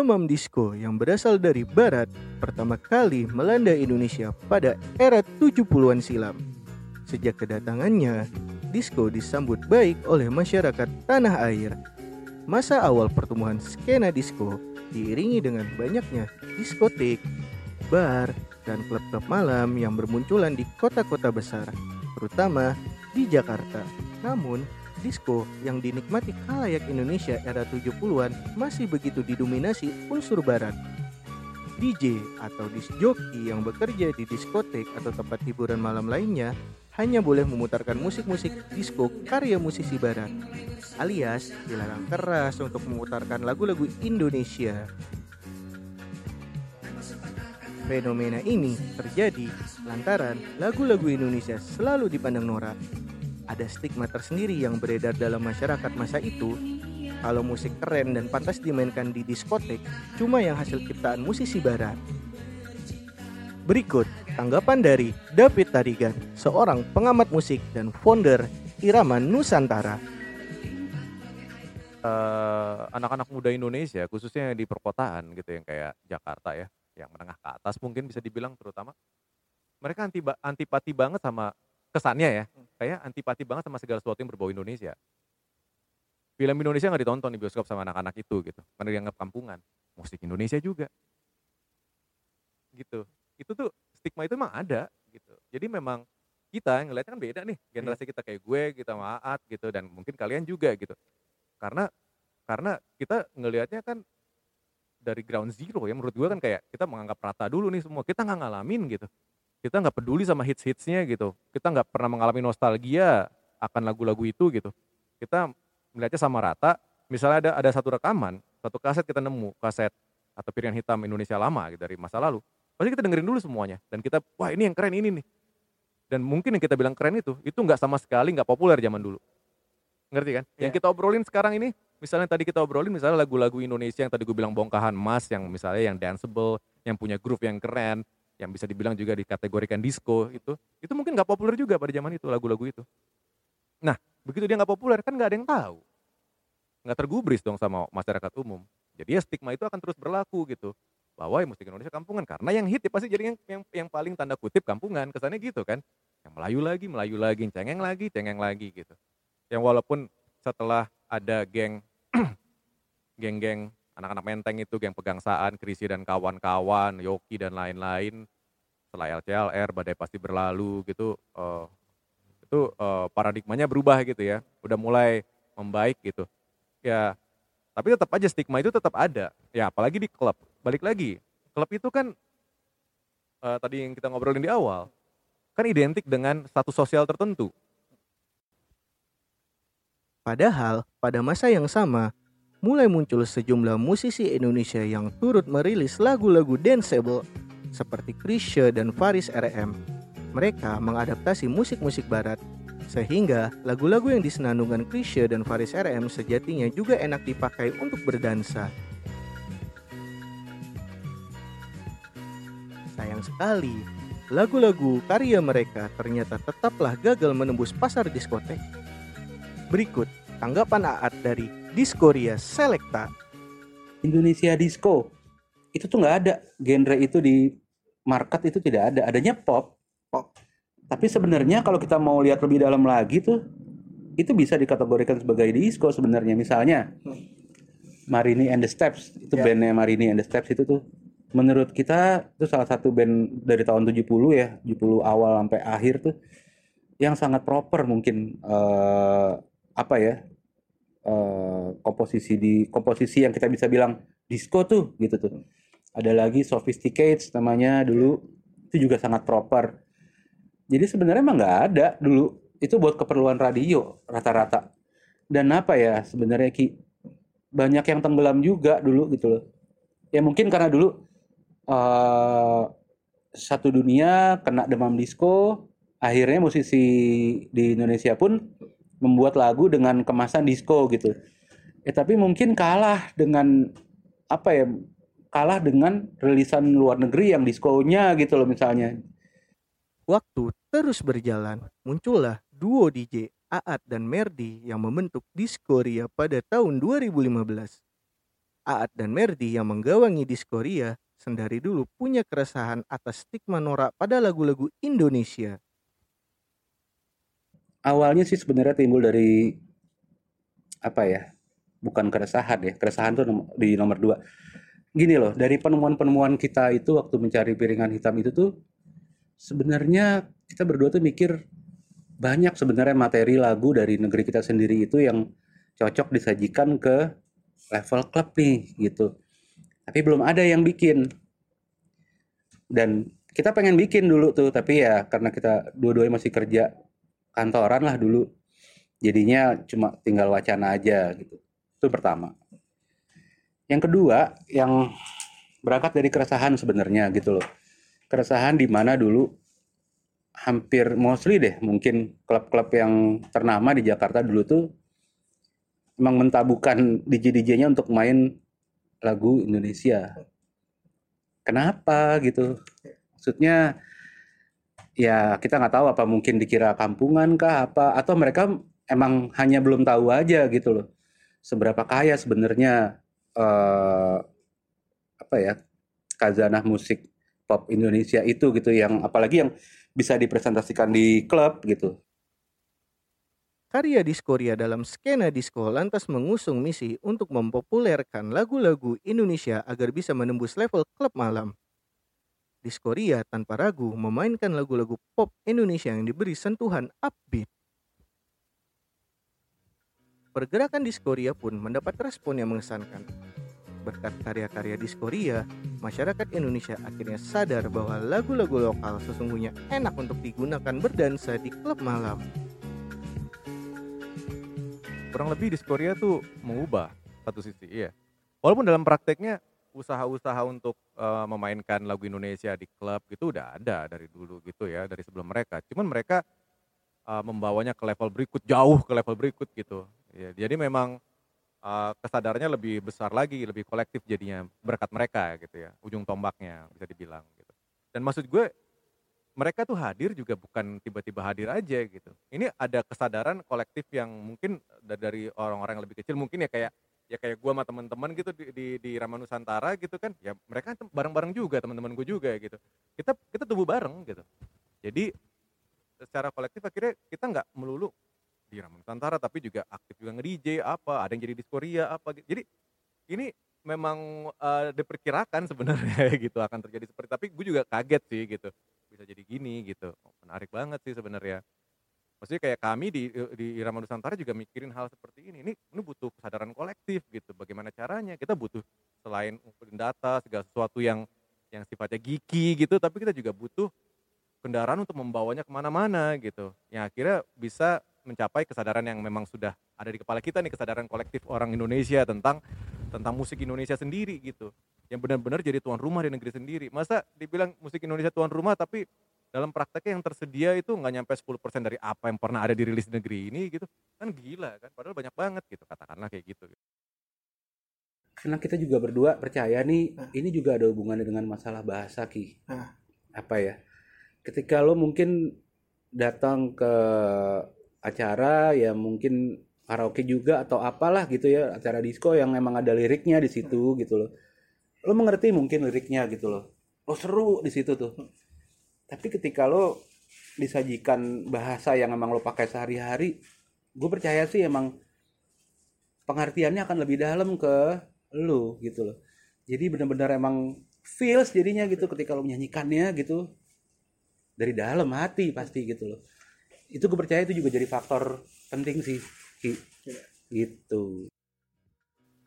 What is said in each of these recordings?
Demam disco yang berasal dari barat pertama kali melanda Indonesia pada era 70-an silam. Sejak kedatangannya, disco disambut baik oleh masyarakat tanah air. Masa awal pertumbuhan skena disco diiringi dengan banyaknya diskotik, bar, dan klub-klub malam yang bermunculan di kota-kota besar, terutama di Jakarta. Namun, disco yang dinikmati kalayak Indonesia era 70-an masih begitu didominasi unsur barat. DJ atau disc jockey yang bekerja di diskotek atau tempat hiburan malam lainnya hanya boleh memutarkan musik-musik disco karya musisi barat alias dilarang keras untuk memutarkan lagu-lagu Indonesia. Fenomena ini terjadi lantaran lagu-lagu Indonesia selalu dipandang norak ada stigma tersendiri yang beredar dalam masyarakat masa itu kalau musik keren dan pantas dimainkan di diskotek cuma yang hasil ciptaan musisi barat. Berikut tanggapan dari David Tarigan, seorang pengamat musik dan founder Irama Nusantara. Uh, anak-anak muda Indonesia khususnya di perkotaan gitu yang kayak Jakarta ya, yang menengah ke atas mungkin bisa dibilang terutama mereka anti antipati banget sama kesannya ya kayak antipati banget sama segala sesuatu yang berbau Indonesia. Film Indonesia nggak ditonton di bioskop sama anak-anak itu gitu. Karena dianggap kampungan. Musik Indonesia juga. Gitu. Itu tuh stigma itu emang ada gitu. Jadi memang kita yang ngeliatnya kan beda nih. Generasi kita kayak gue kita maat gitu. Dan mungkin kalian juga gitu. Karena karena kita ngelihatnya kan dari ground zero ya. Menurut gue kan kayak kita menganggap rata dulu nih semua. Kita nggak ngalamin gitu kita nggak peduli sama hits-hitsnya gitu. Kita nggak pernah mengalami nostalgia akan lagu-lagu itu gitu. Kita melihatnya sama rata. Misalnya ada ada satu rekaman satu kaset kita nemu kaset atau piringan hitam Indonesia lama gitu, dari masa lalu. Pasti kita dengerin dulu semuanya. Dan kita wah ini yang keren ini nih. Dan mungkin yang kita bilang keren itu itu nggak sama sekali nggak populer zaman dulu. Ngerti kan? Yeah. yang iya. kita obrolin sekarang ini misalnya tadi kita obrolin misalnya lagu-lagu Indonesia yang tadi gue bilang bongkahan emas yang misalnya yang danceable yang punya groove yang keren yang bisa dibilang juga dikategorikan disco itu itu mungkin nggak populer juga pada zaman itu lagu-lagu itu. Nah begitu dia nggak populer kan nggak ada yang tahu. Nggak tergubris dong sama masyarakat umum. Jadi ya stigma itu akan terus berlaku gitu. Bahwa ya musik Indonesia kampungan karena yang hit ya pasti jadi yang, yang yang paling tanda kutip kampungan. Kesannya gitu kan. Yang Melayu lagi Melayu lagi cengeng lagi cengeng lagi gitu. Yang walaupun setelah ada geng geng-geng anak-anak menteng itu geng pegangsaan, Krisi dan kawan-kawan, Yoki dan lain-lain, setelah LCLR, badai pasti berlalu gitu, uh, itu uh, paradigmanya berubah gitu ya, udah mulai membaik gitu. Ya, tapi tetap aja stigma itu tetap ada. Ya, apalagi di klub. Balik lagi, klub itu kan uh, tadi yang kita ngobrolin di awal, kan identik dengan status sosial tertentu. Padahal pada masa yang sama, mulai muncul sejumlah musisi Indonesia yang turut merilis lagu-lagu danceable seperti Krisya dan Faris RM. Mereka mengadaptasi musik-musik barat sehingga lagu-lagu yang disenandungkan Krisya dan Faris RM sejatinya juga enak dipakai untuk berdansa. Sayang sekali, lagu-lagu karya mereka ternyata tetaplah gagal menembus pasar diskotek. Berikut tanggapan Aat dari Diskoria Selecta. Indonesia Disco. Itu tuh nggak ada. Genre itu di market itu tidak ada. Adanya pop. Pop. Tapi sebenarnya kalau kita mau lihat lebih dalam lagi tuh itu bisa dikategorikan sebagai disco sebenarnya. Misalnya Marini and the Steps. Itu yeah. bandnya Marini and the Steps itu tuh. Menurut kita itu salah satu band dari tahun 70 ya. 70 awal sampai akhir tuh. Yang sangat proper mungkin uh, apa ya uh, komposisi di komposisi yang kita bisa bilang disco tuh gitu tuh. Ada lagi sophisticated namanya dulu itu juga sangat proper. Jadi sebenarnya emang nggak ada dulu itu buat keperluan radio rata-rata. Dan apa ya sebenarnya ki banyak yang tenggelam juga dulu gitu loh. Ya mungkin karena dulu uh, satu dunia kena demam disco, akhirnya musisi di Indonesia pun membuat lagu dengan kemasan disco gitu. Ya tapi mungkin kalah dengan apa ya? Kalah dengan rilisan luar negeri yang diskonya gitu loh misalnya. Waktu terus berjalan, muncullah duo DJ Aat dan Merdi yang membentuk Diskoria pada tahun 2015. Aat dan Merdi yang menggawangi Diskoria sendari dulu punya keresahan atas stigma norak pada lagu-lagu Indonesia. Awalnya sih sebenarnya timbul dari apa ya? Bukan keresahan ya. Keresahan tuh di nomor dua. Gini loh, dari penemuan-penemuan kita itu waktu mencari piringan hitam itu tuh sebenarnya kita berdua tuh mikir banyak sebenarnya materi lagu dari negeri kita sendiri itu yang cocok disajikan ke level klub nih gitu. Tapi belum ada yang bikin. Dan kita pengen bikin dulu tuh, tapi ya karena kita dua-duanya masih kerja kantoran lah dulu. Jadinya cuma tinggal wacana aja gitu. Itu pertama. Yang kedua, yang berangkat dari keresahan sebenarnya gitu loh. Keresahan di mana dulu hampir mostly deh mungkin klub-klub yang ternama di Jakarta dulu tuh emang mentabukan DJ-DJ-nya untuk main lagu Indonesia. Kenapa gitu? Maksudnya ya kita nggak tahu apa mungkin dikira kampungan kah apa atau mereka emang hanya belum tahu aja gitu loh. Seberapa kaya sebenarnya eh, apa ya kazanah musik pop Indonesia itu gitu yang apalagi yang bisa dipresentasikan di klub gitu. Karya Diskoria dalam skena disco lantas mengusung misi untuk mempopulerkan lagu-lagu Indonesia agar bisa menembus level klub malam. Diskoria tanpa ragu memainkan lagu-lagu pop Indonesia yang diberi sentuhan upbeat. Pergerakan Diskoria pun mendapat respon yang mengesankan. Berkat karya-karya Diskoria, masyarakat Indonesia akhirnya sadar bahwa lagu-lagu lokal sesungguhnya enak untuk digunakan berdansa di klub malam. kurang lebih Diskoria tuh mengubah satu sisi iya walaupun dalam prakteknya usaha-usaha untuk eh, memainkan lagu Indonesia di klub gitu udah ada dari dulu gitu ya dari sebelum mereka. Cuman mereka eh, membawanya ke level berikut jauh ke level berikut gitu. Ya jadi memang eh, kesadarannya lebih besar lagi lebih kolektif jadinya berkat mereka gitu ya ujung tombaknya bisa dibilang gitu. Dan maksud gue mereka tuh hadir juga bukan tiba-tiba hadir aja gitu. Ini ada kesadaran kolektif yang mungkin da- dari orang-orang yang lebih kecil mungkin ya kayak ya kayak gua sama teman-teman gitu di di, di Rama Nusantara gitu kan. Ya mereka bareng-bareng juga teman-teman gue juga gitu. Kita kita tumbuh bareng gitu. Jadi secara kolektif akhirnya kita nggak melulu di Rama Nusantara tapi juga aktif juga nge-DJ apa, ada yang jadi diskoria apa gitu. Jadi ini memang eh, diperkirakan sebenarnya gitu akan terjadi seperti tapi gue juga kaget sih gitu bisa jadi gini gitu menarik banget sih sebenarnya maksudnya kayak kami di di Irama Nusantara juga mikirin hal seperti ini. Ini ini butuh kesadaran kolektif gitu. Bagaimana caranya? Kita butuh selain ngumpulin data segala sesuatu yang yang sifatnya geeky gitu tapi kita juga butuh kendaraan untuk membawanya ke mana-mana gitu. Yang akhirnya bisa mencapai kesadaran yang memang sudah ada di kepala kita nih kesadaran kolektif orang Indonesia tentang tentang musik Indonesia sendiri gitu. Yang benar-benar jadi tuan rumah di negeri sendiri. Masa dibilang musik Indonesia tuan rumah tapi dalam prakteknya yang tersedia itu nggak nyampe 10% dari apa yang pernah ada di rilis negeri ini gitu kan gila kan padahal banyak banget gitu katakanlah kayak gitu Karena kita juga berdua percaya nih, ini juga ada hubungannya dengan masalah bahasa Ki. Ah. Apa ya? Ketika lo mungkin datang ke acara ya mungkin karaoke juga atau apalah gitu ya, acara disco yang emang ada liriknya di situ gitu loh. Lo mengerti mungkin liriknya gitu loh. Lo seru di situ tuh. Tapi ketika lo disajikan bahasa yang emang lo pakai sehari-hari, gue percaya sih emang pengertiannya akan lebih dalam ke lu gitu loh. Jadi benar-benar emang feels jadinya gitu ketika lo menyanyikannya gitu dari dalam hati pasti gitu loh. Itu gue percaya itu juga jadi faktor penting sih. Gitu.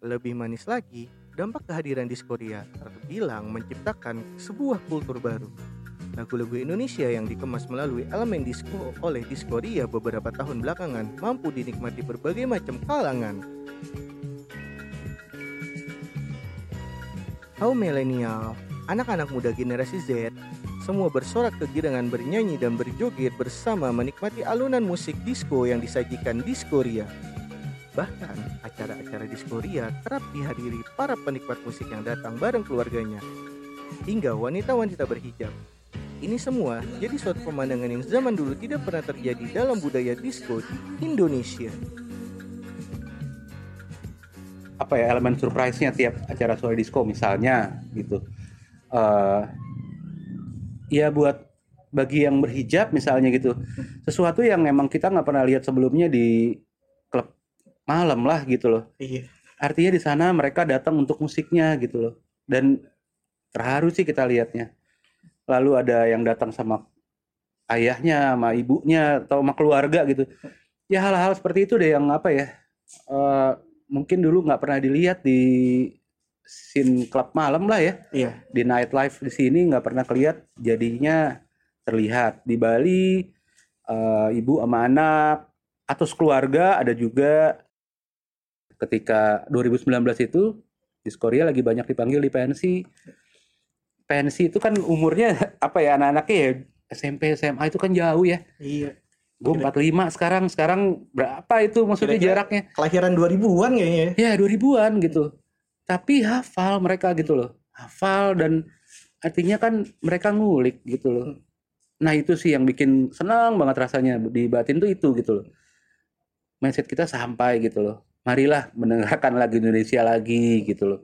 Lebih manis lagi, dampak kehadiran Diskoria terbilang menciptakan sebuah kultur baru. Lagu-lagu Indonesia yang dikemas melalui elemen disco oleh Diskoria beberapa tahun belakangan mampu dinikmati berbagai macam kalangan. Kaum milenial, anak-anak muda generasi Z, semua bersorak kegirangan bernyanyi dan berjoget bersama menikmati alunan musik disco yang disajikan Diskoria. Bahkan, acara-acara Diskoria kerap dihadiri para penikmat musik yang datang bareng keluarganya. Hingga wanita-wanita berhijab. Ini semua jadi suatu pemandangan yang zaman dulu tidak pernah terjadi dalam budaya disco di Indonesia. apa ya elemen surprise-nya tiap acara sore disco misalnya gitu. Eh ya buat bagi yang berhijab misalnya gitu sesuatu yang memang kita nggak pernah lihat sebelumnya di klub malam lah gitu loh Iya. artinya di sana mereka datang untuk musiknya gitu loh dan terharu sih kita lihatnya lalu ada yang datang sama ayahnya sama ibunya atau sama keluarga gitu. Ya hal-hal seperti itu deh yang apa ya eh, mungkin dulu nggak pernah dilihat di scene klub malam lah ya. Iya. di nightlife di sini nggak pernah kelihat jadinya terlihat. Di Bali eh, ibu sama anak atau sekeluarga ada juga. Ketika 2019 itu di Korea lagi banyak dipanggil di pensi pensi itu kan umurnya apa ya anak-anaknya ya SMP SMA itu kan jauh ya. Iya. gue 45 sekarang sekarang berapa itu maksudnya Kira-kira- jaraknya? Kelahiran 2000-an kayaknya. ya. ya 2000-an gitu. Tapi hafal mereka gitu loh. Hafal dan artinya kan mereka ngulik gitu loh. Nah itu sih yang bikin senang banget rasanya di batin tuh itu gitu loh. Mindset kita sampai gitu loh. Marilah mendengarkan lagu Indonesia lagi gitu loh